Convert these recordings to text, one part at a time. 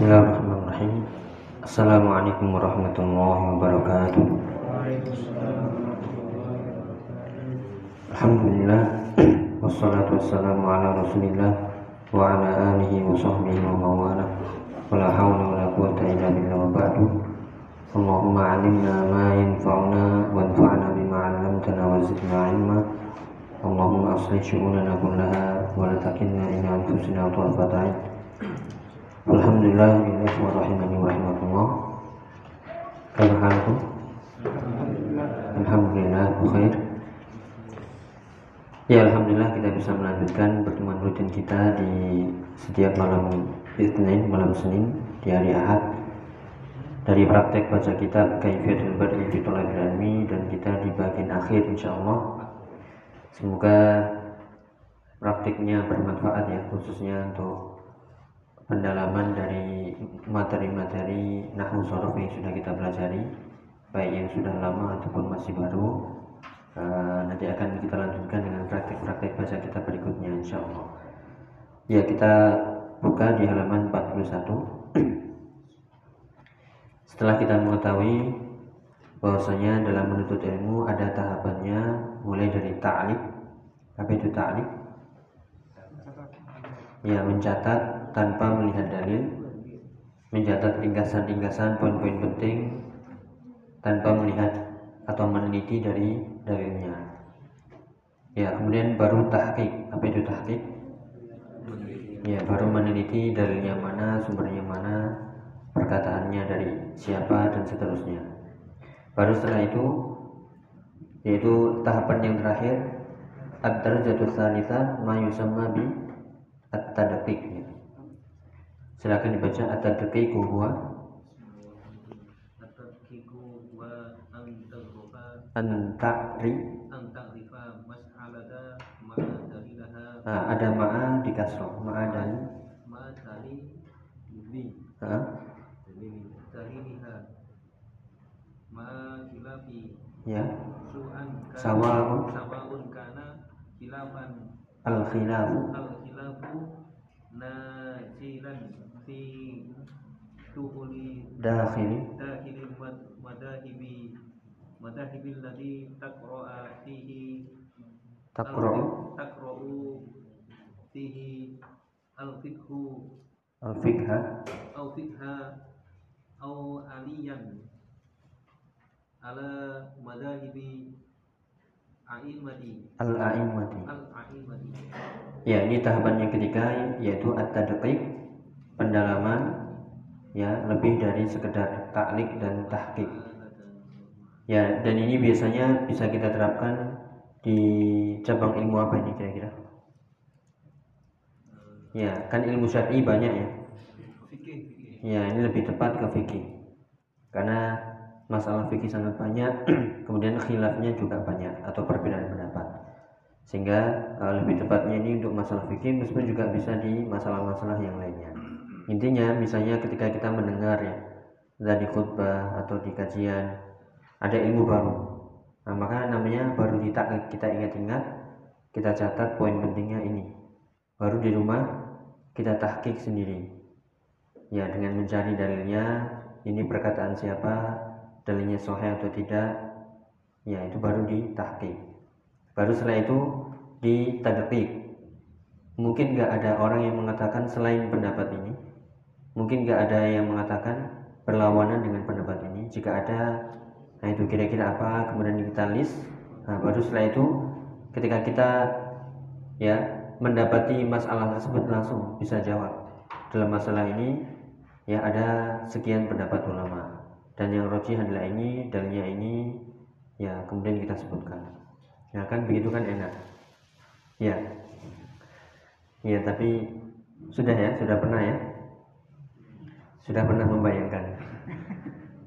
بسم الله الرحمن الرحيم السلام عليكم ورحمة الله وبركاته الحمد لله والصلاة والسلام على رسول الله وعلى آله وصحبه ومواله ولا حول ولا قوة إلا بالله وبعد اللهم علمنا ما ينفعنا وانفعنا بما علمتنا وزدنا علما اللهم أصلح شؤوننا كلها ولا تكلنا إلى أنفسنا طرفة عين Alhamdulillah rahimani rahmatullah Kaifa halukum? Alhamdulillah khair. Ya Alhamdulillah kita bisa melanjutkan pertemuan rutin kita di setiap malam Isnin, malam Senin di hari Ahad. Dari praktek baca kitab Kaifiyatul Badri fi Thalabil Ilmi dan kita di bagian akhir insyaallah. Semoga praktiknya bermanfaat ya khususnya untuk pendalaman dari materi-materi nahwu sorof yang sudah kita pelajari baik yang sudah lama ataupun masih baru uh, nanti akan kita lanjutkan dengan praktek-praktek baca kita berikutnya insya Allah ya kita buka di halaman 41 setelah kita mengetahui bahwasanya dalam menuntut ilmu ada tahapannya mulai dari ta'lif apa itu ta'lif ya mencatat tanpa melihat dalil, mencatat ringkasan-ringkasan poin-poin penting tanpa melihat atau meneliti dari dalilnya. Ya, kemudian baru tahqiq. Apa itu tahqiq? Ya, baru meneliti dalilnya mana, sumbernya mana, perkataannya dari siapa dan seterusnya. Baru setelah itu yaitu tahapan yang terakhir ad-darajatu tsalitsah ma yusamma bi at-tadqiq Silakan dibaca at-tadqiqu huwa. At-tadqiqu wa an taghufa an ta'ri an ta'rifa mas'alata ma'a dalilaha nah, ada ma'a di kasroh ma'a dan ma'a dali li. Daliliha ma'a khilafi. Ya. Su'an Sawa'un. sawa'un kana khilafan. Al khilafu al-khilafu najilan fi tuhuli dakhili. Dakhilil mad- madahibi. Madahibil ladhi taqra'a fihi. Taqra'u. Taqra'u fihi. Al-fiqhu. Al fikha au fiqha au aliyan. Ala madahibi a'immati al a'immati al-a'immati ya ini tahapan yang ketiga yaitu at-tadqiq pendalaman ya lebih dari sekedar taklik dan tahqiq. Ya dan ini biasanya bisa kita terapkan di cabang ilmu apa ini kira-kira? Ya kan ilmu syar'i banyak ya. Ya ini lebih tepat ke fikih. Karena masalah fikih sangat banyak kemudian khilafnya juga banyak atau perbedaan pendapat. Sehingga uh, lebih tepatnya ini untuk masalah fikih meskipun juga bisa di masalah-masalah yang lainnya. Intinya misalnya ketika kita mendengar ya dari khutbah atau di kajian ada ilmu baru. Nah, maka namanya baru kita kita ingat-ingat kita catat poin pentingnya ini. Baru di rumah kita tahkik sendiri. Ya dengan mencari dalilnya ini perkataan siapa dalilnya sahih atau tidak ya itu baru di tahqiq baru setelah itu di tadqiq mungkin nggak ada orang yang mengatakan selain pendapat ini. Mungkin nggak ada yang mengatakan berlawanan dengan pendapat ini. Jika ada nah itu kira-kira apa kemudian kita list. Nah baru setelah itu ketika kita ya mendapati masalah tersebut langsung bisa jawab. Dalam masalah ini ya ada sekian pendapat ulama dan yang rojih adalah ini dalilnya ini ya kemudian kita sebutkan. Ya kan begitu kan enak. Ya. Ya tapi sudah ya sudah pernah ya? Sudah pernah membayangkan.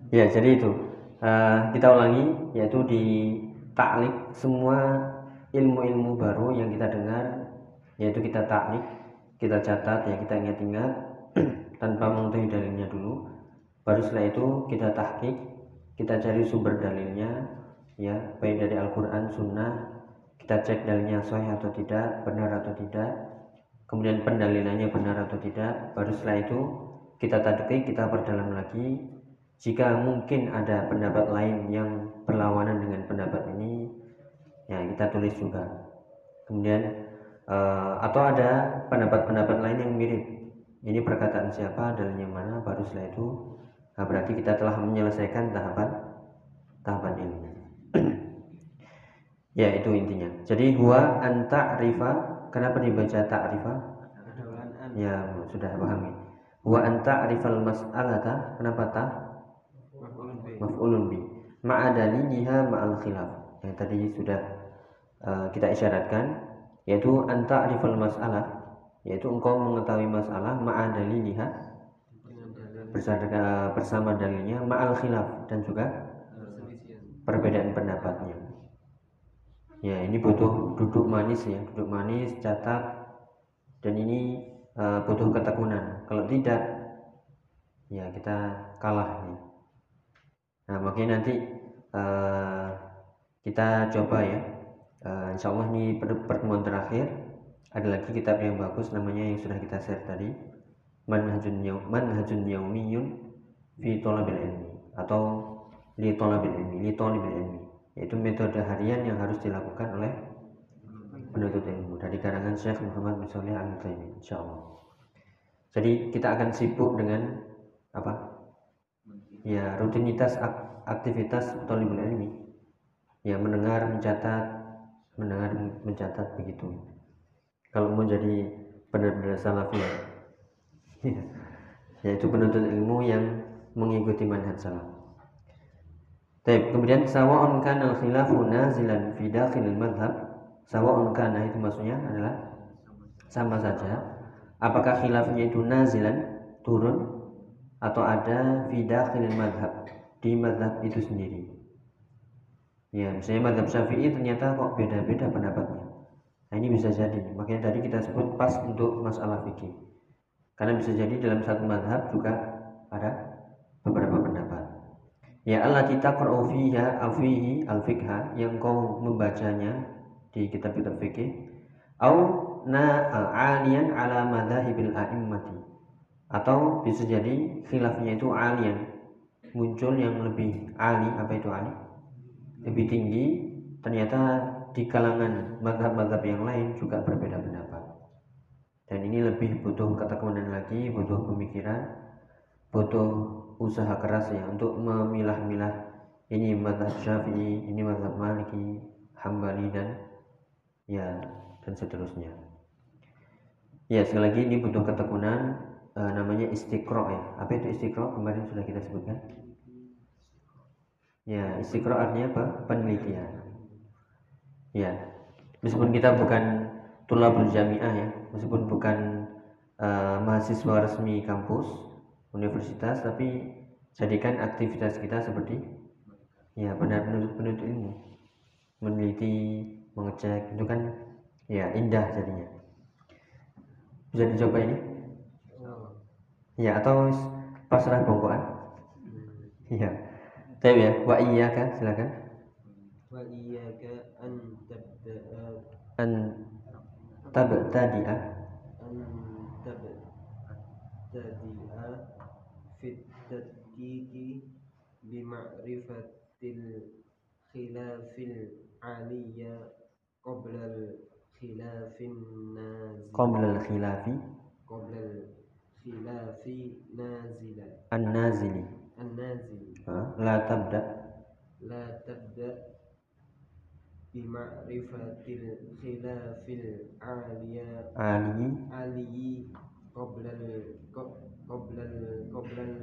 Ya jadi itu uh, kita ulangi yaitu di taklik semua ilmu-ilmu baru yang kita dengar yaitu kita taklik kita catat ya kita ingat-ingat tanpa mengetahui dalilnya dulu baru setelah itu kita tahqiq kita cari sumber dalilnya ya baik dari Al-Quran Sunnah. Kita cek dalilnya sahih atau tidak benar atau tidak. Kemudian pendalilannya benar atau tidak. Baru setelah itu kita tadqiq kita perdalam lagi. Jika mungkin ada pendapat lain yang berlawanan dengan pendapat ini ya kita tulis juga. Kemudian uh, atau ada pendapat-pendapat lain yang mirip. Ini perkataan siapa dalilnya mana? Baru setelah itu nah berarti kita telah menyelesaikan tahapan tahapan ini. Ya itu intinya. Jadi huwa anta rifa kenapa dibaca ta'rifa? Ya sudah pahami. Huwa anta rifal mas'alata. Kenapa ta? Maf'ulun bi. Daliliha ma'al khilaf. Yang tadi sudah uh, kita isyaratkan yaitu anta rifal mas'alah. Yaitu engkau mengetahui masalah ma'a daliliha bersama dalilnya ma'al khilaf dan juga perbedaan pendapatnya. Ya ini butuh duduk manis ya duduk manis catat. Dan ini uh, butuh ketekunan. Kalau tidak ya kita kalah ya. nah makanya nanti uh, kita coba ya. Uh, insya Allah ini pertemuan terakhir. Ada lagi kitab yang bagus namanya yang sudah kita share tadi manhajun yaum manhajun yaumiyun fi talabil ilmi atau li talabil ilmi li talabil ilmi yaitu metode harian yang harus dilakukan oleh penuntut ilmu. Dari karangan Syekh Muhammad bin Shalih Al Utsaimin insyaallah. Jadi kita akan sibuk dengan apa? Ya rutinitas aktivitas talibul ilmi. Ya mendengar mencatat mendengar mencatat begitu. Kalau mau jadi benar-benar salafi ya. Yaitu penuntut ilmu yang mengikuti manhaj salaf. Baik, kemudian sawa'un kana khilafu nazilan fi dakhil madhab sawa'un kana itu maksudnya adalah sama saja. Apakah khilafnya itu nazilan turun atau ada fi dakhil madhab di madhab itu sendiri? Ya misalnya madhab syafi'i ternyata kok beda-beda pendapatnya. Nah ini bisa jadi, makanya tadi kita sebut pas untuk masalah fikih. Karena bisa jadi dalam satu madhab juga ada beberapa pendapat. Ya Allah kita fiha afihi al fikha yang kau membacanya di kitab-kitab fikih. Au na alian ala madhahibil a'immati. Atau bisa jadi khilafnya itu alian muncul yang lebih ali apa itu ali? Lebih tinggi. Ternyata di kalangan mazhab-mazhab yang lain juga berbeda pendapat. Dan ini lebih butuh ketekunan lagi, butuh pemikiran, butuh usaha keras ya untuk memilah-milah ini mazhab Syafi'i, ini mazhab Maliki, Hambali dan ya dan seterusnya. Ya sekali lagi ini butuh ketekunan e, namanya istiqro ya. Apa itu istiqro? Kemarin sudah kita sebutkan. Ya istiqro artinya apa? Penelitian ya meskipun kita bukan tulabul jamiah ya meskipun bukan uh, mahasiswa resmi kampus universitas tapi jadikan aktivitas kita seperti ya benar penuntut penuntut ilmu. Meneliti mengecek itu kan ya indah jadinya. Bisa dicoba ini? Ya atau pasrah bongkoan iya. Tapi ya wa iya kan silakan. Wa iya kan تبتدئ أن تبتدئ في التدقيق بمعرفة الخلاف العالية قبل الخلاف النازل. قبل الخلاف. قبل الخلاف نازلا النازل. النازل. لا تبدأ. لا تبدأ. Bima'rifatil khilafil aliyah ali ali qoblal qoblal qoblal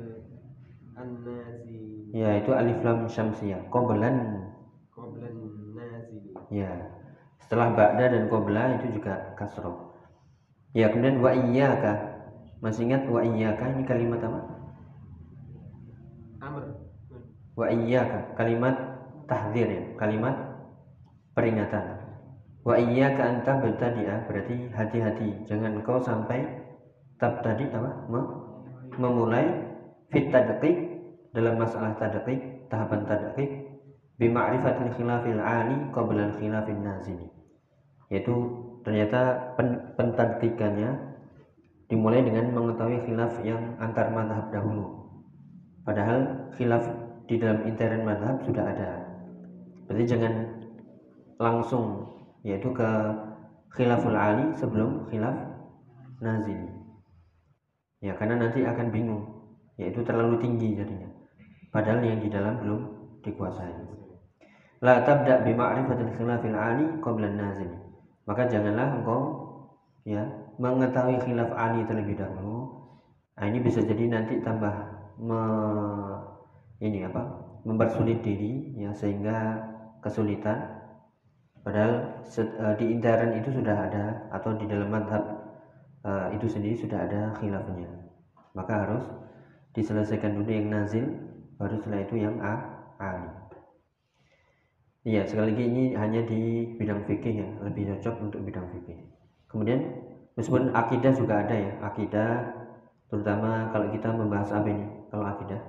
an-nazi ya itu alif lam syamsiyah. Qoblan qoblan nazi ya. Setelah ba'da dan qobla itu juga kasroh. Ya kemudian wa iyyaka. Masih ingat wa iyyaka? Ini kalimat apa? Amr. Wa iyyaka. Kalimat tahdzir ya. Kalimat peringatan. Wa iyyaka an tabtadi'a berarti hati-hati jangan kau sampai tadi apa? memulai fit tadqiq dalam masalah tadqiq, tahapan tadqiq bi ma'rifatil khilafil ali qabla al khilafin nazili. Yaitu ternyata pen, pentadqiqannya dimulai dengan mengetahui khilaf yang antar madhab dahulu padahal khilaf di dalam intern madhab sudah ada berarti jangan langsung yaitu ke khilaful ali sebelum khilaf nazil ya karena nanti akan bingung yaitu terlalu tinggi jadinya. Padahal yang di dalam belum dikuasai. La tabda bi ma'rifatil khilafil ali qabla nazil maka janganlah engkau ya mengetahui khilaf ali terlebih dahulu. Nah, ini bisa jadi nanti tambah me, ini apa mempersulit diri ya sehingga kesulitan padahal uh, di intern itu sudah ada atau di dalam madhab uh, itu sendiri sudah ada khilafnya. Maka harus diselesaikan dulu yang nazil baru setelah itu yang a ali iya sekali lagi ini hanya di bidang fikih ya lebih cocok untuk bidang fikih. Kemudian meskipun akidah juga ada ya akidah terutama kalau kita membahas apa ini kalau akidah?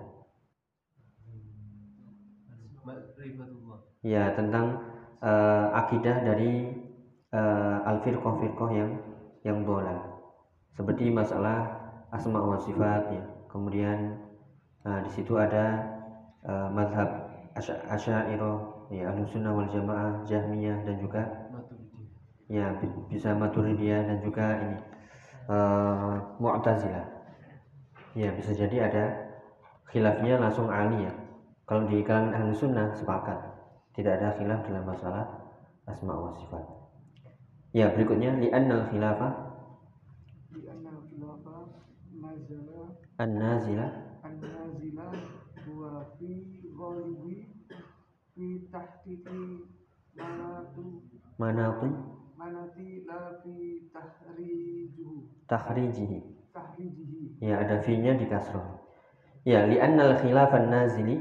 Ya tentang uh, akidah dari uh, al firqah firqah yang yang bola. Seperti masalah asma wa sifat ya. Kemudian uh, di situ ada uh, madhab asyairah ya sunnah wal jamaah jahmiyah dan juga ya bisa maturidiyah dan juga ini uh, mu'tazilah. Ya bisa jadi ada khilafnya langsung ali ya. Kalau di kalangan ahlu sunnah sepakat tidak ada khilaf dalam masalah asma wa sifat. Ya, berikutnya li'annal khilafah li'annal khilafah nazala an-nazila. an-nazila huwa fi ghalibi fi tahqiqi manatu manatu. manati la fi tahrijuhu. Tahrijihi. Tahrijihi. Ya ada fi-nya di kasroh ya li'annal khilafan nazili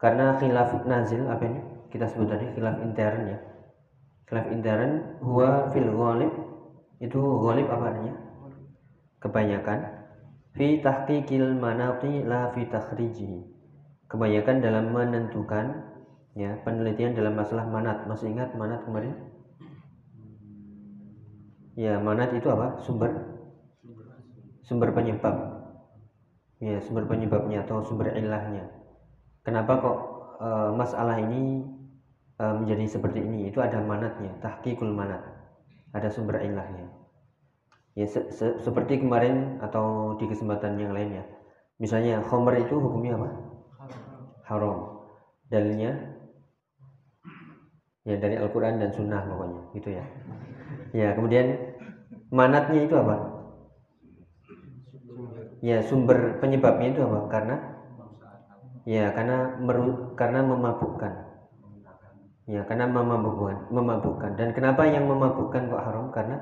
karena khilaf nazil apa ini kita sebut tadi khilaf intern ya. Khilaf intern huwa fil ghalib. Itu ghalib apa artinya? Kebanyakan. Fi tahqiqil manati la fi takhrijihi kebanyakan dalam menentukan ya penelitian dalam masalah manat. Masih ingat manat kemarin? Ya manat itu apa? Sumber? Sumber penyebab. Ya sumber penyebabnya atau sumber ilahnya. Kenapa kok e, masalah ini menjadi seperti ini. Itu ada manatnya tahqiqul manat. Ada sumber ilahnya. Ya se se seperti kemarin atau di kesempatan yang lainnya misalnya khomer itu hukumnya apa? Haram. Dalilnya? Ya dari Al-Quran dan Sunnah pokoknya gitu ya. Ya kemudian manatnya itu apa? Ya sumber penyebabnya itu apa? Karena? Ya karena meru karena memabukkan Ya, karena memabukkan, memabukkan. Dan kenapa yang memabukkan kok haram? Karena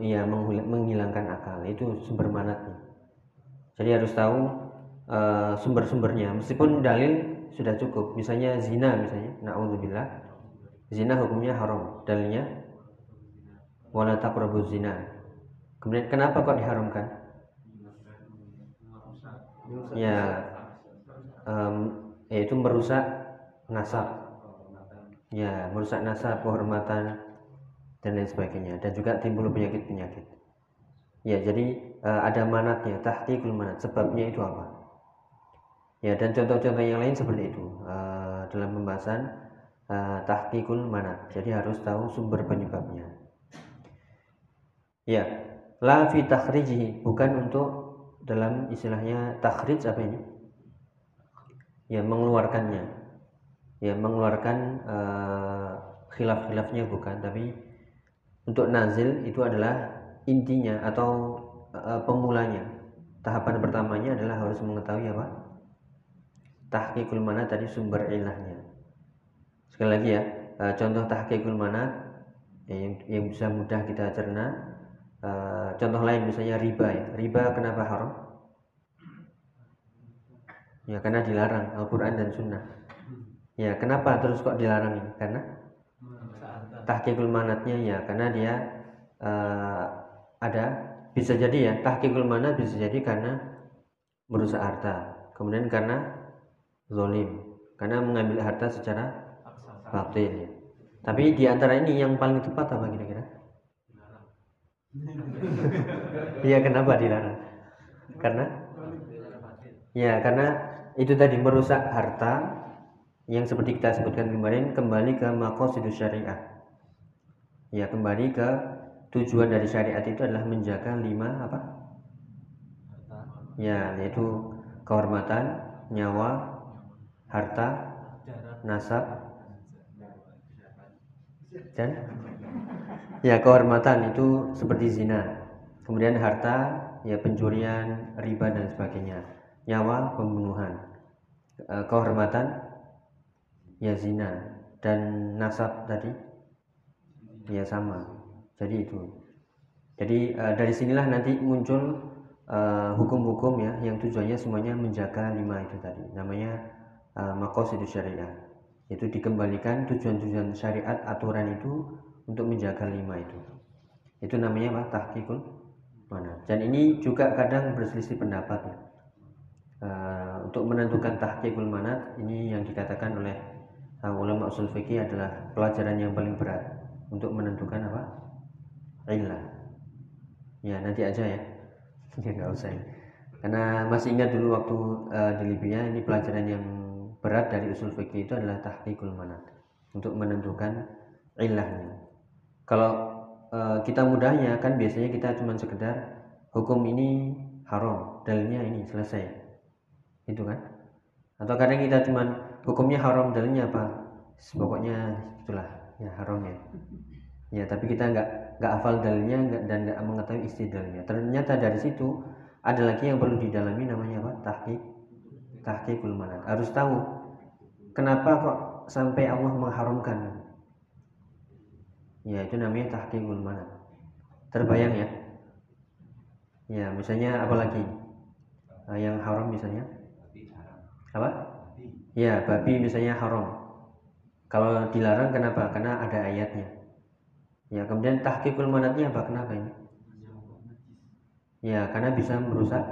iya menghilangkan akal. Itu sumber manatnya. Jadi harus tahu uh, sumber-sumbernya. Meskipun dalil sudah cukup. Misalnya zina misalnya, naudzubillah. Zina hukumnya haram. Dalilnya wala taqrabu zina. Kemudian kenapa kok diharamkan? Ya, um, yaitu merusak nasab ya merusak nasab kehormatan dan lain sebagainya. Dan juga timbul penyakit-penyakit. Ya jadi uh, ada manatnya tahqiqul manat. Sebabnya itu apa? Ya dan contoh-contoh yang lain seperti itu uh, dalam pembahasan uh, tahqiqul manat. Jadi harus tahu sumber penyebabnya. Ya la fi takhrijihi. Bukan untuk dalam istilahnya takhrij apa ini? Ya mengeluarkannya ya mengeluarkan uh, khilaf-khilafnya bukan tapi untuk nazil itu adalah intinya atau uh, pemulanya. Tahapan pertamanya adalah harus mengetahui apa? Tahqiqul mana tadi sumber ilahnya. Sekali lagi ya uh, contoh tahqiqul mana ya, yang, yang bisa mudah kita cerna uh, contoh lain misalnya riba ya. Riba kenapa haram? Ya karena dilarang Al-Quran dan Sunnah Ya, kenapa terus kok dilarang ini? Karena tahqiqul manatnya ya, karena dia uh, ada bisa jadi ya, tahqiqul manat bisa jadi karena merusak harta. Kemudian karena zolim, karena mengambil harta secara batil ya. Tapi di antara ini yang paling tepat apa kira-kira? Iya kenapa dilarang? Karena ya karena itu tadi merusak harta yang seperti kita sebutkan kemarin kembali ke maqasidus syariah. Ya kembali ke tujuan dari syariat itu adalah menjaga lima apa? Ya yaitu kehormatan, nyawa, harta, nasab, dan ya kehormatan itu seperti zina kemudian harta ya pencurian riba dan sebagainya nyawa pembunuhan Eh, kehormatan ya zina. Dan nasab tadi? Ya sama. Jadi itu. Jadi eh, dari sinilah nanti muncul eh, hukum-hukum ya yang tujuannya semuanya menjaga lima itu tadi. Namanya uh, maqasidus syariah. Itu dikembalikan tujuan-tujuan syariat aturan itu untuk menjaga lima itu. Itu namanya apa? Tahqiqul mana. Dan ini juga kadang berselisih pendapat ya. Eh, untuk menentukan tahqiqul manat ini yang dikatakan oleh uh, ulama usul fikih adalah pelajaran yang paling berat untuk menentukan apa? Illah ya nanti aja ya. Ya nggak usah ya. karena masih ingat dulu waktu uh, di Libya ini pelajaran yang berat dari usul fikih itu adalah tahqiqul manat. Untuk menentukan ilahnya. Kalau uh, kita mudahnya kan biasanya kita cuma sekedar hukum ini haram dalilnya ini selesai. Itu kan? Atau kadang kita cuman hukumnya haram dalilnya apa? Pokoknya itulah ya haram ya. Ya tapi kita nggak nggak hafal dalilnya nggak dan nggak mengetahui istidlalnya ternyata dari situ ada lagi yang perlu didalami namanya apa? Tahqiq. Tahqiqul manat harus tahu kenapa kok sampai Allah mengharamkan? Ya itu namanya tahqiqul manat terbayang ya? Ya misalnya apalagi Nah, yang haram misalnya? Apa? Ya, babi misalnya haram. Kalau dilarang kenapa? Karena ada ayatnya. Ya, kemudian tahqiqul manatnya apa? Kenapa ini? Ya, karena bisa merusak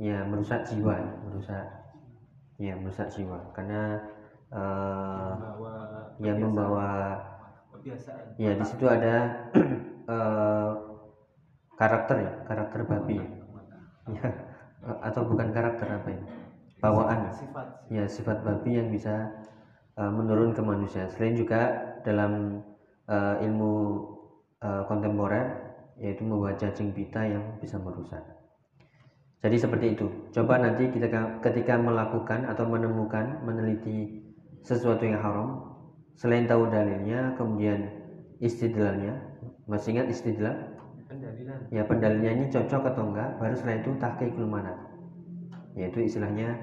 ya, merusak jiwa, merusak ya, merusak jiwa. Karena uh, ya membawa ya di situ ada uh, karakter ya, karakter babi. Ya, atau bukan karakter apa ini? Bawaan. Sifat ya sifat babi yang bisa uh, menurun ke manusia. Selain juga dalam uh, ilmu uh, kontemporer yaitu membawa cacing pita yang bisa merusak. Jadi seperti itu. Coba nanti kita ketika melakukan atau menemukan meneliti sesuatu yang haram selain tahu dalilnya kemudian istidlalnya masih ingat istidlal? Pendalilan. Ya pendalilannya ini cocok atau enggak baru setelah itu tahqiqul manat yaitu istilahnya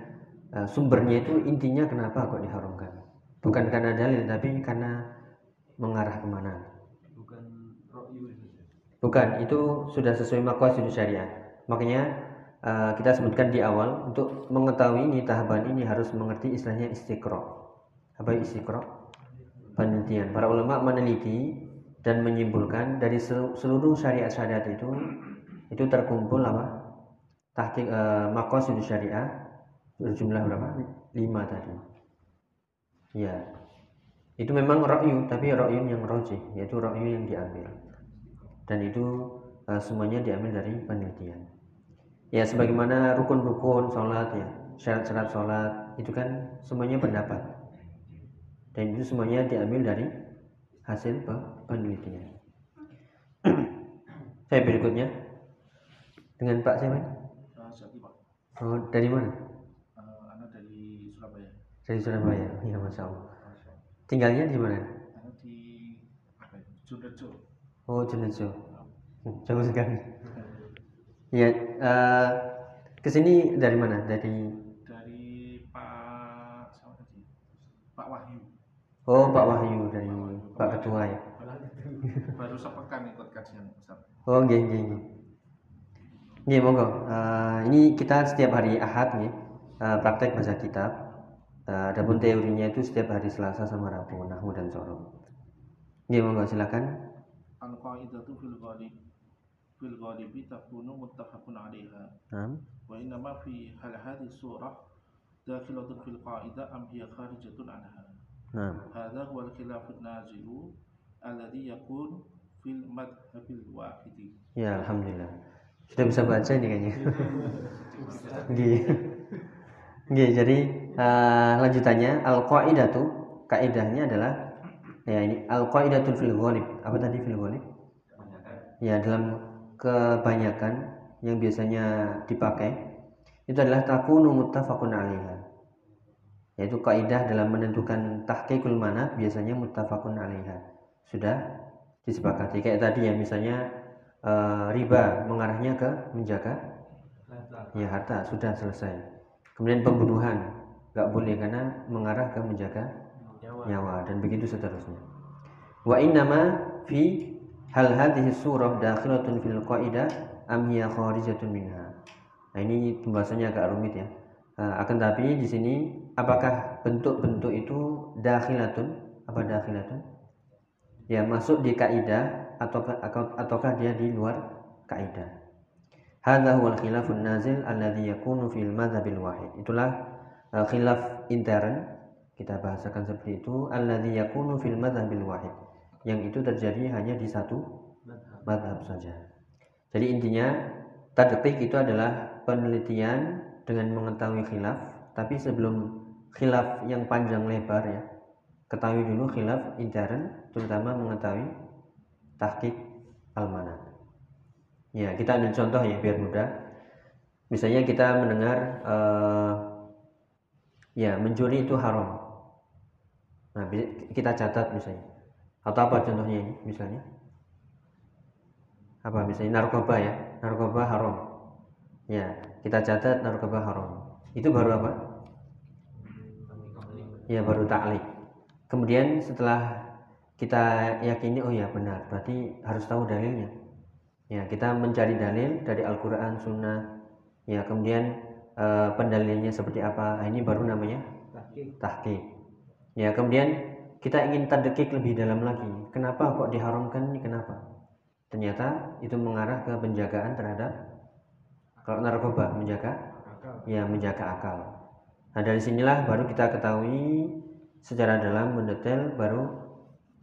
uh, sumbernya itu intinya kenapa kok diharamkan? Bukan karena dalil tapi karena mengarah ke mana? Bukan bukan itu sudah sesuai maqasid syariah makanya uh, kita sebutkan di awal untuk mengetahui ini tahapan ini harus mengerti istilahnya istiqra apa istiqra penelitian. Para ulama meneliti dan menyimpulkan dari seluruh syariat-syariat itu itu terkumpul apa? Tahqiq uh, maqasid syariah berjumlah berapa? lima tadi. Ya itu memang rokyu tapi rokyu yang roji yaitu rokyu yang diambil. Dan itu uh, semuanya diambil dari penelitian. Ya sebagaimana rukun-rukun sholat ya syarat-syarat sholat itu kan semuanya pendapat. Dan itu semuanya diambil dari hasil penelitian. Saya berikutnya. Dengan Pak siapa? Oh, dari mana? Dari Surabaya? Ya masya Allah. Tinggalnya di mana? Di Junejo oh Junejo hmm, jauh sekali. Ya uh, ke sini dari mana? Dari dari Pak siapa tadi? Pak Wahyu. Oh Pak Wahyu dari Pak Ketua ya. Baru sepekan ikut kajian Ustaz. Oh gini gini Nih monggo. Uh, ini kita setiap hari Ahad nih uh, praktek baca kitab. Uh, adapun teorinya itu setiap hari Selasa sama Rabu, Nahwu dan Sorong. Ya monggo silakan. Al qaidatu fil ghalib fil ghalibi takunu muttafaqun 'alaiha. Naam. Wa inna ma fi hal hadhihi surah dakhilatun fil qaidah am hiya kharijatun anha. Naam. Hadha huwa al khilaf an-nazilu alladhi yakun fil madhabil wahidi. Ya, alhamdulillah. Sudah bisa baca ini kayaknya. Nggih. Nggih, jadi eh, lanjutannya al-qaidatu kaidahnya adalah ya ini al-qaidatul fil ghalib. Apa tadi fil ghalib? Ya, dalam kebanyakan yang biasanya dipakai itu adalah takunu muttafaqun 'alaiha. Yaitu kaidah dalam menentukan tahqiqul mana biasanya muttafaqun 'alaiha. Sudah disepakati kayak tadi ya misalnya eh, riba mengarahnya ke menjaga ya harta sudah selesai kemudian pembunuhan. Nggak boleh karena mengarah ke menjaga nyawa. dan begitu seterusnya. Wa innama fi hal hadhihi surah dakhilatun fil qaidah am hiya kharijatun minha. Nah ini pembahasannya agak rumit ya. Eh, akan tapi di sini apakah bentuk-bentuk itu dakhilatun? Apa dakhilatun? Ya masuk di kaidah ataukah ataukah dia di luar kaidah Hadza huwal khilafun nazil alladhi yakunu fil madhabil wahid. Itulah uh, khilaf intern kita bahasakan seperti itu alladhi yakunu fil madhabil wahid. Yang itu terjadi hanya di satu madhab saja. Jadi intinya tadqiq itu adalah penelitian dengan mengetahui khilaf, tapi sebelum khilaf yang panjang lebar ya, ketahui dulu khilaf intern, terutama mengetahui tahqiq al-manat. Ya, kita ambil contoh ya biar mudah. Misalnya kita mendengar eh, ya mencuri itu haram. Nah, kita catat misalnya. Atau apa contohnya ini misalnya? Apa misalnya narkoba ya? Narkoba haram. Ya, kita catat narkoba haram. Itu baru apa? Ya, baru taklik. Kemudian setelah kita yakini oh ya benar, berarti harus tahu dalilnya. Ya, kita mencari dalil dari Al-Qur'an, Sunnah. Ya, kemudian eh, pendalilnya seperti apa? Nah, ini baru namanya tahqiq. Ya, kemudian kita ingin terdekik lebih dalam lagi. Kenapa kok diharamkan ini? Kenapa? Ternyata itu mengarah ke penjagaan terhadap kalau narkoba menjaga ya menjaga akal. Nah, dari sinilah baru kita ketahui secara dalam mendetail baru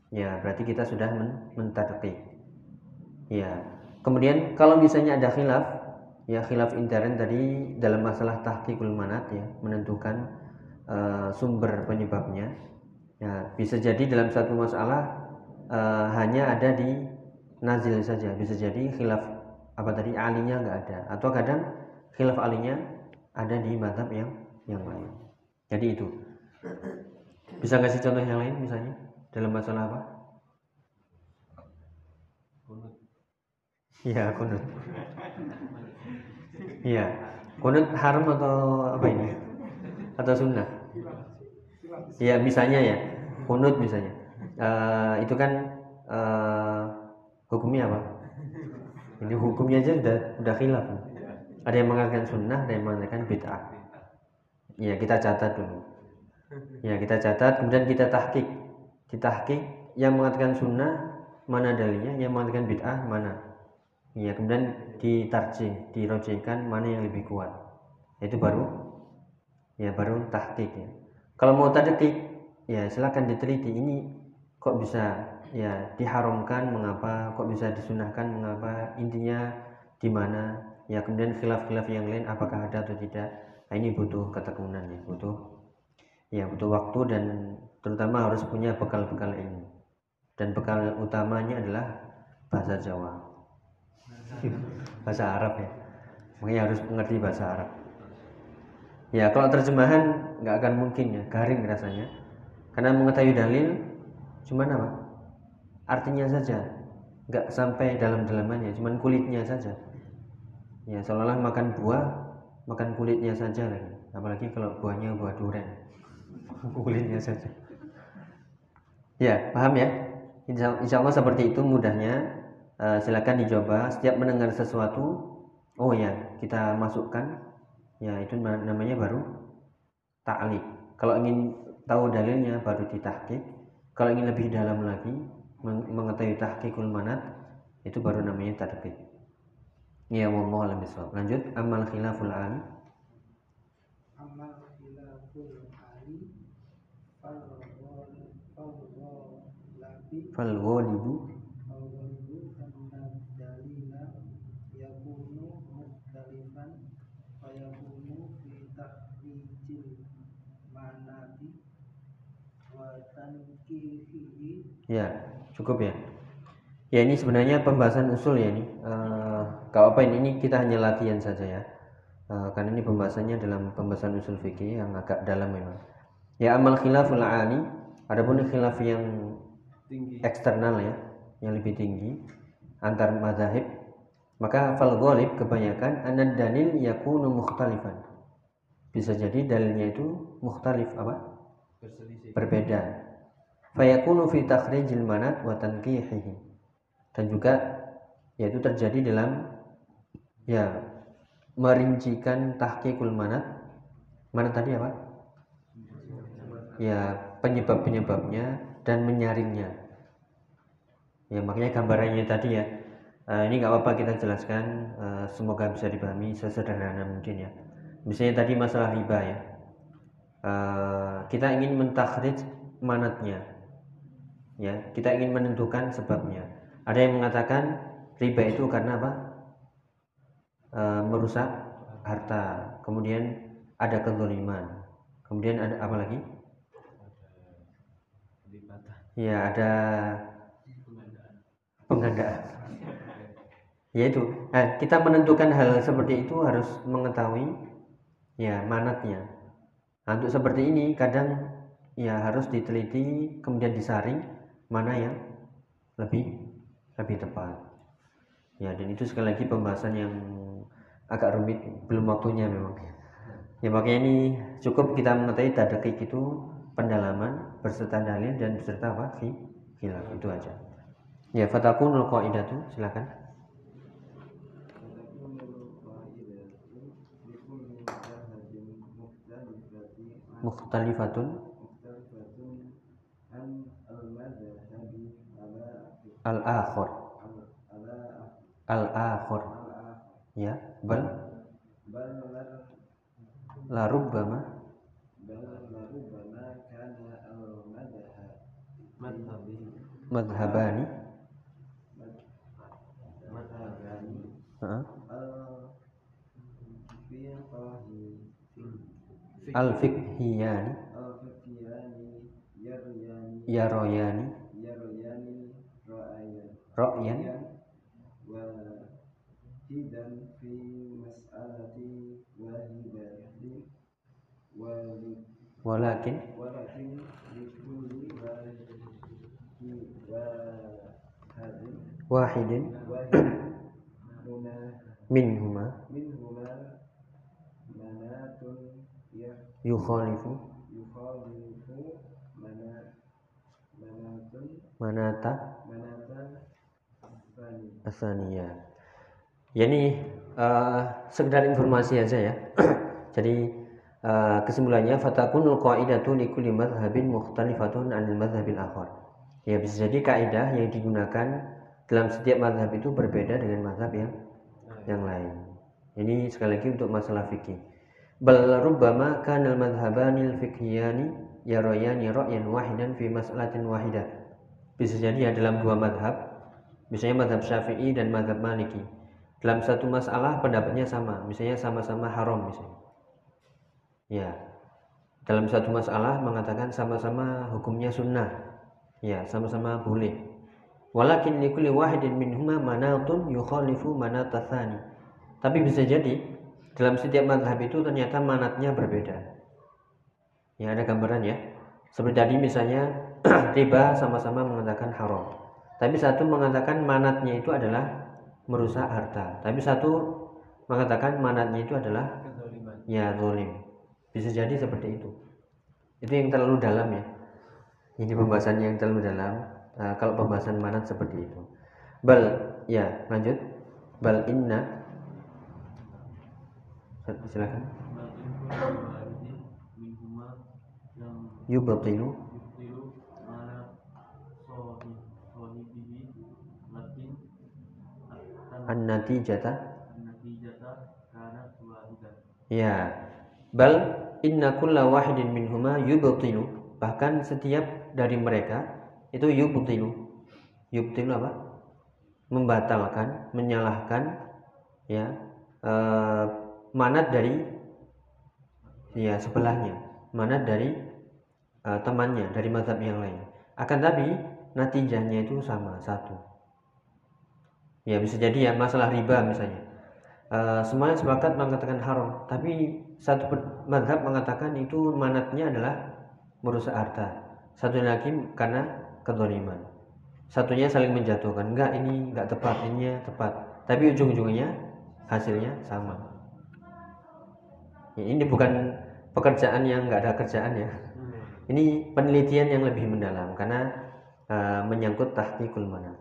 ya berarti kita sudah men mentadqiq. Ya. Kemudian kalau misalnya ada khilaf, ya khilaf intern tadi dalam masalah tahqiqul manat ya, menentukan eh, sumber penyebabnya. Ya, bisa jadi dalam satu masalah eh, hanya ada di nazil saja, bisa jadi khilaf apa tadi alinya nggak ada, atau kadang khilaf alinya ada di madhab yang yang lain. Jadi itu. Bisa kasih contoh yang lain misalnya dalam masalah apa? Iya, kunut. Iya. Kunut haram atau apa ini? Atau sunnah? Iya, misalnya ya. Kunut misalnya. Eh, itu kan eh, hukumnya apa? Ini hukumnya aja udah udah khilaf. Ada yang mengatakan sunnah, ada yang mengatakan bid'ah. Ya, kita catat dulu. Ya, kita catat, kemudian kita tahqiq. Ditahqiq yang mengatakan sunnah mana dalilnya, yang mengatakan bid'ah mana. Ya, kemudian ditarjih, dirojihkan mana yang lebih kuat. Itu baru ya baru tahqiq ya. Kalau mau tadqiq, ya silakan diteliti ini kok bisa ya diharamkan mengapa, kok bisa disunahkan mengapa, intinya di mana. Ya, kemudian khilaf-khilaf yang lain apakah ada atau tidak. Nah, ini butuh ketekunan ya, butuh ya butuh waktu dan terutama harus punya bekal-bekal ilmu. Dan bekal utamanya adalah bahasa Jawa bahasa Arab ya. Makanya harus mengerti bahasa Arab. Ya kalau terjemahan nggak akan mungkin ya garing rasanya. Karena mengetahui dalil cuman apa? Artinya saja. Nggak sampai dalam-dalamannya cuman kulitnya saja. Ya seolah-olah makan buah makan kulitnya saja lagi. Apalagi kalau buahnya buah durian. Kulitnya saja. Ya paham ya? Insya Allah seperti itu mudahnya Eh, silakan dicoba. Setiap mendengar sesuatu oh ya kita masukkan. Ya itu na- namanya baru ta'lik kalau ingin tahu dalilnya baru ditahqiq. Kalau ingin lebih dalam lagi meng- mengetahui tahqiqul manat itu baru namanya tadqiq ya wallahu a'lam bishawab. Lanjut amal khilaful ali. Amal khilaful ali fal ghalibu yakunu fi takhrijil manati wa tankihihi Ya, cukup ya. Ya ini sebenarnya pembahasan usul ya ini. Eh, kalau apa ini, ini kita hanya latihan saja ya. Eh, karena ini pembahasannya dalam pembahasan usul fikih yang agak dalam memang. Ya amal khilaful ali, adapun khilaf yang tinggi eksternal ya, yang lebih tinggi antar mazahib, maka fal ghalib kebanyakan anad dalil yakunu mukhtalifan. Bisa jadi dalilnya itu mukhtalif apa? berselisih berbeda. Fayakunu fi takhrijil manat wa tanqihihi. Dan juga yaitu terjadi dalam ya merincikan tahqiqul manat. Mana tadi apa? Ya, penyebab-penyebabnya dan menyaringnya. Ya, makanya gambarannya tadi ya. Eh, ini nggak apa-apa kita jelaskan, eh, semoga bisa dipahami sesederhana mungkin ya. Misalnya tadi masalah riba ya. Eh, kita ingin mentakhrij manatnya ya kita ingin menentukan sebabnya. Ada yang mengatakan riba itu karena apa? Eh, merusak harta. Kemudian ada kezaliman kemudian ada apa lagi? Ya ada penggandaan. Ya itu. Nah, kita menentukan hal seperti itu harus mengetahui ya manatnya. Nah, untuk seperti ini kadang ya harus diteliti kemudian disaring mana yang lebih lebih tepat. Ya dan itu sekali lagi pembahasan yang agak rumit belum waktunya memang. Ya makanya ini cukup kita mengetahui tadakik itu pendalaman berserta dalil dan beserta apa? Fi- Khilaf itu aja. Ya fatakunul qaidatu silakan. Mukhtalifatun al-akhir. Al-akhir. Ya, bal la rubbama madhabi madhhabani Heeh. al-fiqhiyani yaroyani ro'yan iya. wa hidan fi mas'alati wahidati walakin. Walakin wahidin. Minhuma. Minhuma manatun yukhalifu. Yukhalifu manatun manata. Tsaniyah. Ya ini uh, eh, sekedar informasi aja ya. Jadi uh, kesimpulannya fatakunul qaidatu li kulli madhhabin mukhtalifatun 'anil madhhabil akhar. Ya bisa jadi kaidah yang digunakan dalam setiap madhab itu berbeda dengan madhab yang yang lain. Ini sekali lagi untuk masalah fikih. Bal rubbama kana al-madhhabanil fiqhiyani yarayani ra'yan wahidan fi mas'alatin wahidah. Bisa jadi ya dalam dua madhab misalnya madhab syafi'i dan madhab maliki. Dalam satu masalah pendapatnya sama. Misalnya sama-sama haram misalnya. Ya. Dalam satu masalah mengatakan sama-sama hukumnya sunnah. Ya sama-sama boleh. Walakin likulli wahidin minhuma manatun yukhalifu manatathani tapi bisa jadi dalam setiap madhab itu ternyata manatnya berbeda. Ya ada gambaran ya? Seperti tadi misalnya riba sama-sama mengatakan haram tapi satu mengatakan manatnya itu adalah merusak harta. Tapi satu mengatakan manatnya itu adalah ya zolim bisa jadi seperti itu. Itu yang terlalu dalam ya. Ini pembahasan yang terlalu dalam. Nah, kalau pembahasan manat seperti itu. Bal ya lanjut. Bal inna. Silakan. Lakin kullu wahidin minhuma yang yubtilu yubtilu mana sohi sohibihi lakin an-natijata Ya, bal inna kulla wahidin minhuma yubtilu. Bahkan setiap dari mereka itu yubtilu. Yubtilu apa? Membatalkan, menyalahkan, ya, eh, manat dari ya sebelahnya, manat dari uh, temannya dari mazhab yang lain. Akan tapi natijahnya itu sama satu. Ya bisa jadi ya masalah riba misalnya. Uh, semuanya sepakat mengatakan haram, tapi satu mazhab mengatakan itu manatnya adalah merusak harta. Satu lagi karena kezaliman. Satunya saling menjatuhkan. Enggak ini enggak tepat, ini tepat. Tapi ujung-ujungnya hasilnya sama. Ya, ini bukan pekerjaan yang enggak ada kerjaan ya. Ini penelitian yang lebih mendalam karena uh, menyangkut tahqiqul manat.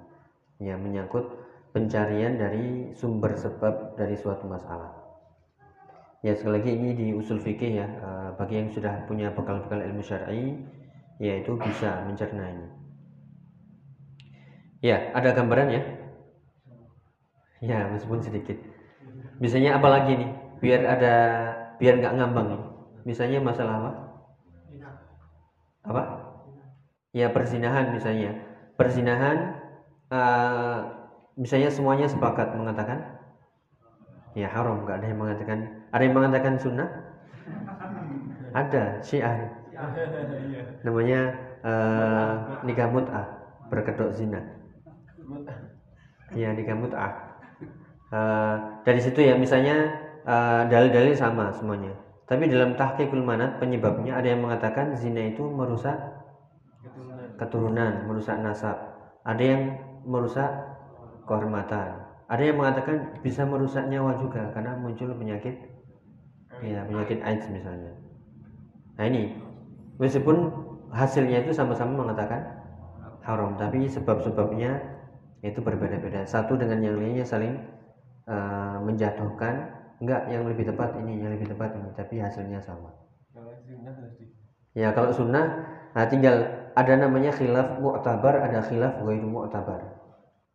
Ya, menyangkut pencarian dari sumber sebab dari suatu masalah. Ya sekali lagi ini di usul fikih ya uh, bagi yang sudah punya bekal-bekal ilmu syar'i yaitu bisa mencerna ini. Ya, ada gambaran ya? Ya, meskipun sedikit. Misalnya apa lagi nih? Biar ada biar nggak ngambang nih. Misalnya masalah apa? Apa? Ya persinahan misalnya. Persinahan uh, misalnya semuanya sepakat mengatakan ya haram, nggak ada yang mengatakan. Ada yang mengatakan sunnah? Ada, syiah. Namanya uh, nikah mut'ah, berkedok zina. Iya nikah mut'ah. Uh, dari situ ya misalnya uh, dalil-dalil sama semuanya. Tapi dalam tahqiqul manat penyebabnya ada yang mengatakan zina itu merusak keturunan, merusak nasab. Ada yang merusak kehormatan. Ada yang mengatakan bisa merusak nyawa juga karena muncul penyakit ya penyakit AIDS misalnya. Nah ini meskipun hasilnya itu sama-sama mengatakan haram, tapi sebab-sebabnya itu berbeda-beda. Satu dengan yang lainnya saling uh, menjatuhkan. Enggak, yang lebih tepat ini, yang lebih tepat ini, tapi hasilnya sama. Ya kalau sunnah, nah tinggal ada namanya khilaf mu'tabar, ada khilaf ghairu mu'tabar.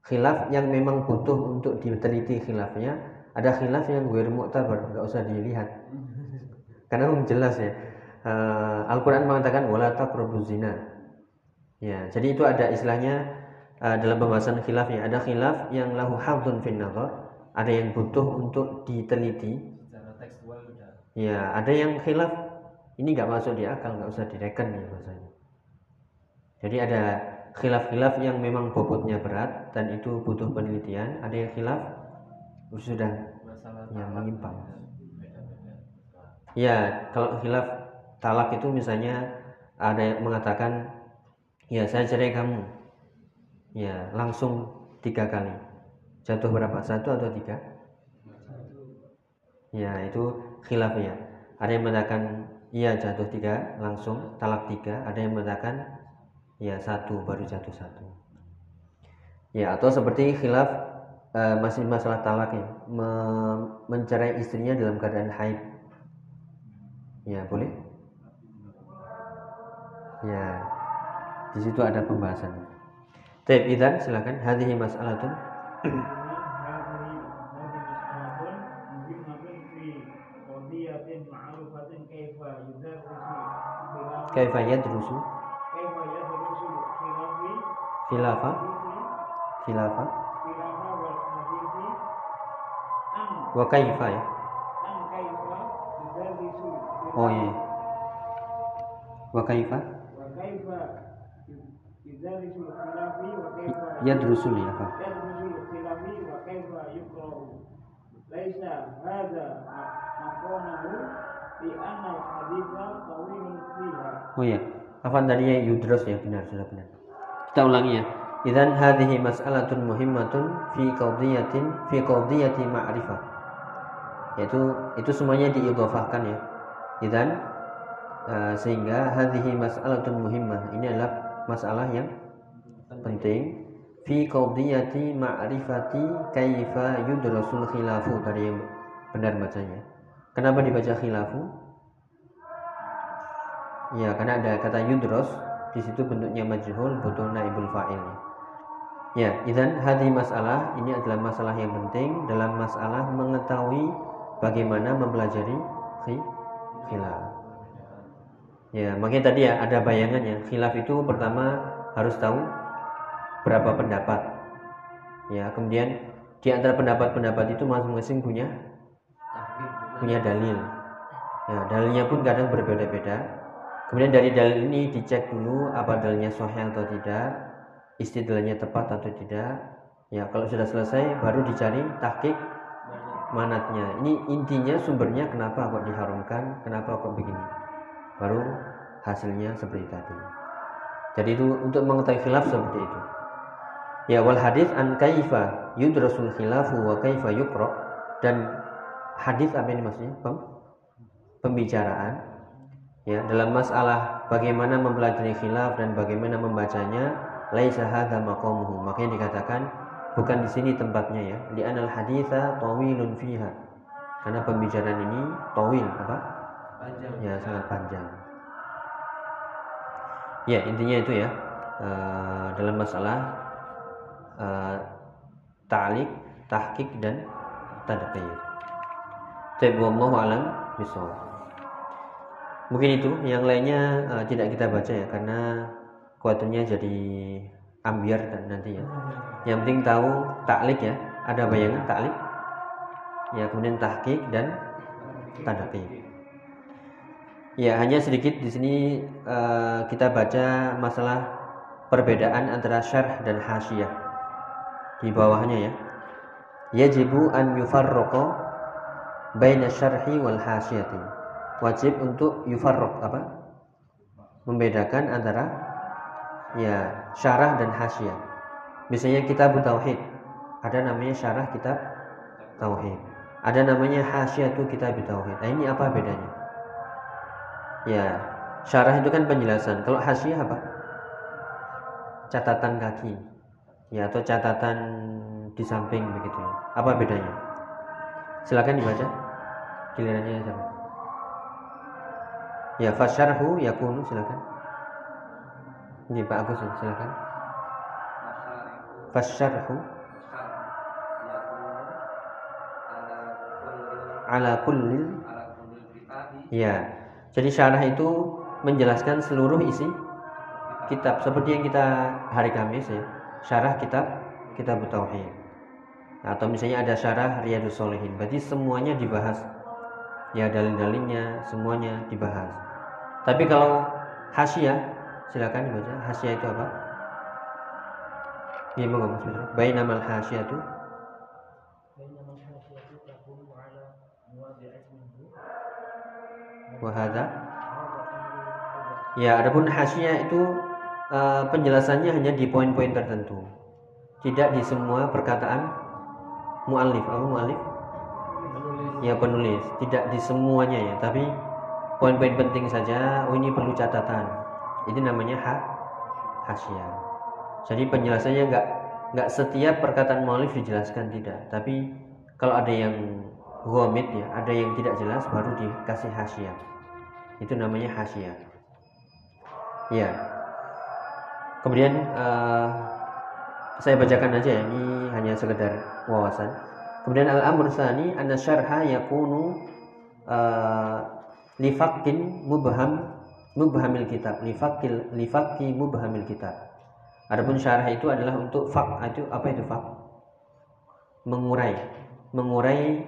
Khilaf yang memang butuh untuk diteliti khilafnya, ada khilaf yang ghairu mu'tabar, enggak usah dilihat. Karena jelas ya. Uh, Al-Qur'an mengatakan wala zina. Ya, jadi itu ada istilahnya uh, dalam pembahasan khilafnya, ada khilaf yang lahu hadzun fin nazar, ada yang butuh untuk diteliti. Ya, ada yang khilaf ini nggak masuk di akal, nggak usah direken ya bahasanya. Jadi ada khilaf-khilaf yang memang bobotnya berat dan itu butuh penelitian. Ada yang khilaf sudah yang menyimpang. Ya, kalau khilaf talak itu misalnya ada yang mengatakan, ya saya cerai kamu, ya langsung tiga kali. Jatuh berapa? Satu atau tiga? Ya, itu khilaf ya. Ada yang mengatakan iya jatuh tiga langsung talak tiga. Ada yang mengatakan ya satu baru jatuh satu. Ya atau seperti khilaf eh, masih masalah talak ya, me- mencerai istrinya dalam keadaan haid. Ya boleh? Ya di situ ada pembahasan. Taib idan silakan. Hadhihi mas'alatun. Kaifa yadrusu khilafa khilafa wa kaifa ya. Oh iya. Wa kaifa yadrusu li apa? ليس هذا مقامه لأن الحديث طويل فيها Oh iya. Afan tadi ya yudros ya benar sudah benar. Kita ulangi ya. Idan hadhihi mas'alatun muhimmatun fi qadiyatin fi qadiyati ma'rifah. Yaitu itu semuanya diidhafahkan ya. Idan uh, sehingga hadhihi mas'alatun muhimmah. Ini adalah masalah yang penting fi qadiyati ma'rifati kaifa yudrasul khilafu tadi yang benar bacanya. Kenapa dibaca khilafu? Ya, karena ada kata yudros di situ bentuknya majhul butuh naibul fa'il. Ya, idan hadi masalah ini adalah masalah yang penting dalam masalah mengetahui bagaimana mempelajari khi- khilaf. Ya, makanya tadi ya ada bayangannya. Khilaf itu pertama harus tahu berapa pendapat. Ya, kemudian di antara pendapat-pendapat itu masing-masing punya punya dalil. Ya, dalilnya pun kadang berbeda-beda. Kemudian dari dalil ini dicek dulu apa dalilnya sahih atau tidak, istidlalnya tepat atau tidak. Ya, kalau sudah selesai baru dicari tahqiq manatnya. Ini intinya sumbernya kenapa kok diharamkan, kenapa kok begini. Baru hasilnya seperti tadi. Jadi itu untuk mengetahui khilaf seperti itu. Ya wal hadis an kaifa yudrasul khilafu wa kaifa yukra dan hadis apa ini maksudnya? Pem? Pembicaraan ya dalam masalah bagaimana mempelajari khilaf dan bagaimana membacanya laisa hadza maqamuhu. Makanya dikatakan bukan di sini tempatnya ya. Di anal haditha tawilun fiha. Karena pembicaraan ini tawil apa? Panjang. ya sangat panjang. Ya intinya itu ya. Eh, dalam masalah eh, ta'liq tahqiq dan tadqiq. Taib wallahu alam bisawab. Mungkin itu, yang lainnya eh, tidak kita baca ya karena kuatirnya jadi ambiar dan nanti ya. Yang penting tahu taklik ya, ada bayangan taklik. Ya, kemudian tahqiq dan tadqiq. Ya, hanya sedikit di sini eh, kita baca masalah perbedaan antara syarh dan hasyiah. Di bawahnya ya. Yajibu an yufarraqa baina syarhi wal hasyiyati. Wajib untuk yufarraq apa? Membedakan antara ya syarah dan hasyiyah. Misalnya kitab tauhid, ada namanya syarah kitab tauhid. Ada namanya hasyiyatu kitab tauhid. Nah, ini apa bedanya? Ya, syarah itu kan penjelasan. Kalau hasyiyah apa? Catatan kaki. Ya, atau catatan di samping begitu. Apa bedanya? Silakan dibaca. Gilirannya siapa? Ya, fasyarhu yakunu silakan. Ini Pak Agus silakan. Fasyarhu ala kullil Ya. Jadi syarah itu menjelaskan seluruh isi kitab seperti yang kita hari Kamis ya. Syarah kitab kitab tauhid. Atau misalnya ada syarah Riyadus Solihin. Berarti semuanya dibahas ya dalil-dalilnya semuanya dibahas. Tapi kalau hasya silakan dibaca. Hasya itu apa? Ya monggo baik nama hasya itu wahada ya adapun hasya itu eh, penjelasannya hanya di poin-poin tertentu. Tidak di semua perkataan mu'alif apa mu'alif Ya penulis. Tidak di semuanya ya, tapi poin-poin penting saja. Oh ini perlu catatan. Itu namanya ha hasyiah. Jadi penjelasannya nggak nggak setiap perkataan muallif dijelaskan tidak, tapi kalau ada yang gomit ya, ada yang tidak jelas baru dikasih hasyiah. Itu namanya hasyiah. Ya. Kemudian eh, saya bacakan aja ya, ini hanya sekedar wawasan. Kemudian al-amr tsani anna syarha yakunu eh, lifakin mubham mubhamil kitab lifakil lifaki mubhamil kitab. Adapun syarah itu adalah untuk fak itu apa itu fak? Mengurai, mengurai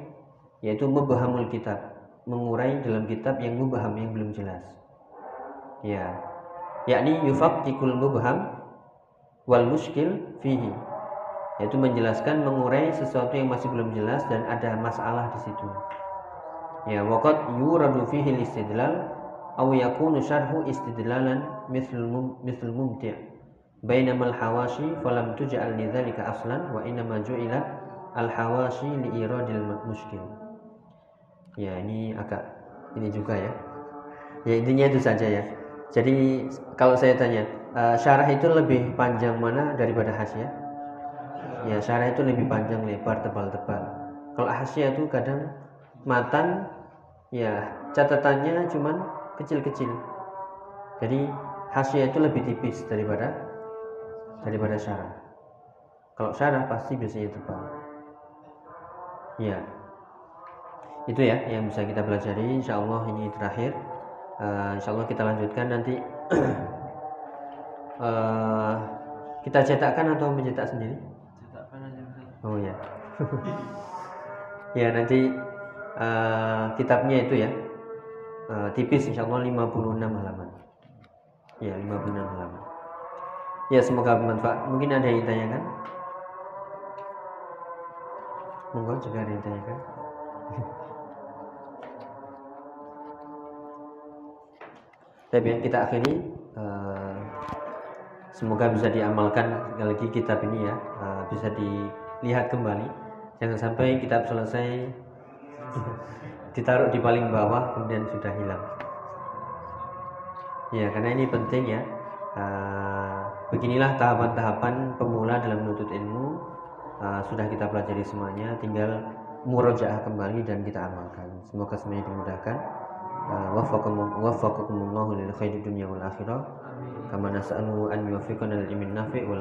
yaitu mubhamul kitab, mengurai dalam kitab yang mubham yang belum jelas. Ya, yakni yufakkikul mubham wal muskil fihi yaitu menjelaskan mengurai sesuatu yang masih belum jelas dan ada masalah di situ. Ya, waqad yuradu fihi istidlal aw yakunu syarhu istidlalan mithl mithl mumti' bainamal hawashi falam tuj'al lidzalika aslan wa innama ju'ilat al hawashi li iradil muskil. Ya, ini agak ini juga ya. Ya intinya itu saja ya. Jadi kalau saya tanya, eh, syarah itu lebih panjang mana daripada hasyiah? Ya, syarah itu lebih panjang, lebar, tebal-tebal. Kalau hasyiah itu kadang matan ya catatannya cuman kecil-kecil. Jadi hasyiah itu lebih tipis daripada daripada syarah. Kalau syarah pasti biasanya tebal. Ya. Itu ya yang bisa kita pelajari. Insya Allah ini terakhir. Uh, insya Allah kita lanjutkan nanti Eh, kita cetakkan atau mencetak sendiri? Oh ya. ya nanti eh, kitabnya itu ya. Eh, tipis insya Allah 56 halaman. Ya 56 halaman. Ya semoga bermanfaat. Mungkin ada yang ditanyakan? Monggo juga ada yang ditanyakan. Tapi ya, kita akhiri. Eh, semoga bisa diamalkan. Sekali lagi kitab ini ya bisa dilihat kembali. Jangan sampai kitab selesai ditaruh di paling bawah kemudian sudah hilang. Ya karena ini penting ya. Eh, beginilah tahapan-tahapan pemula dalam menuntut ilmu. Eh, sudah kita pelajari semuanya tinggal murojaah kembali dan kita amalkan. Semoga semuanya dimudahkan. Waffaqakum- waffaqakumullahu lil khairi dunya wal akhirah. Kama nas'alu an yuwaffiqana lil ilmin nafi' wal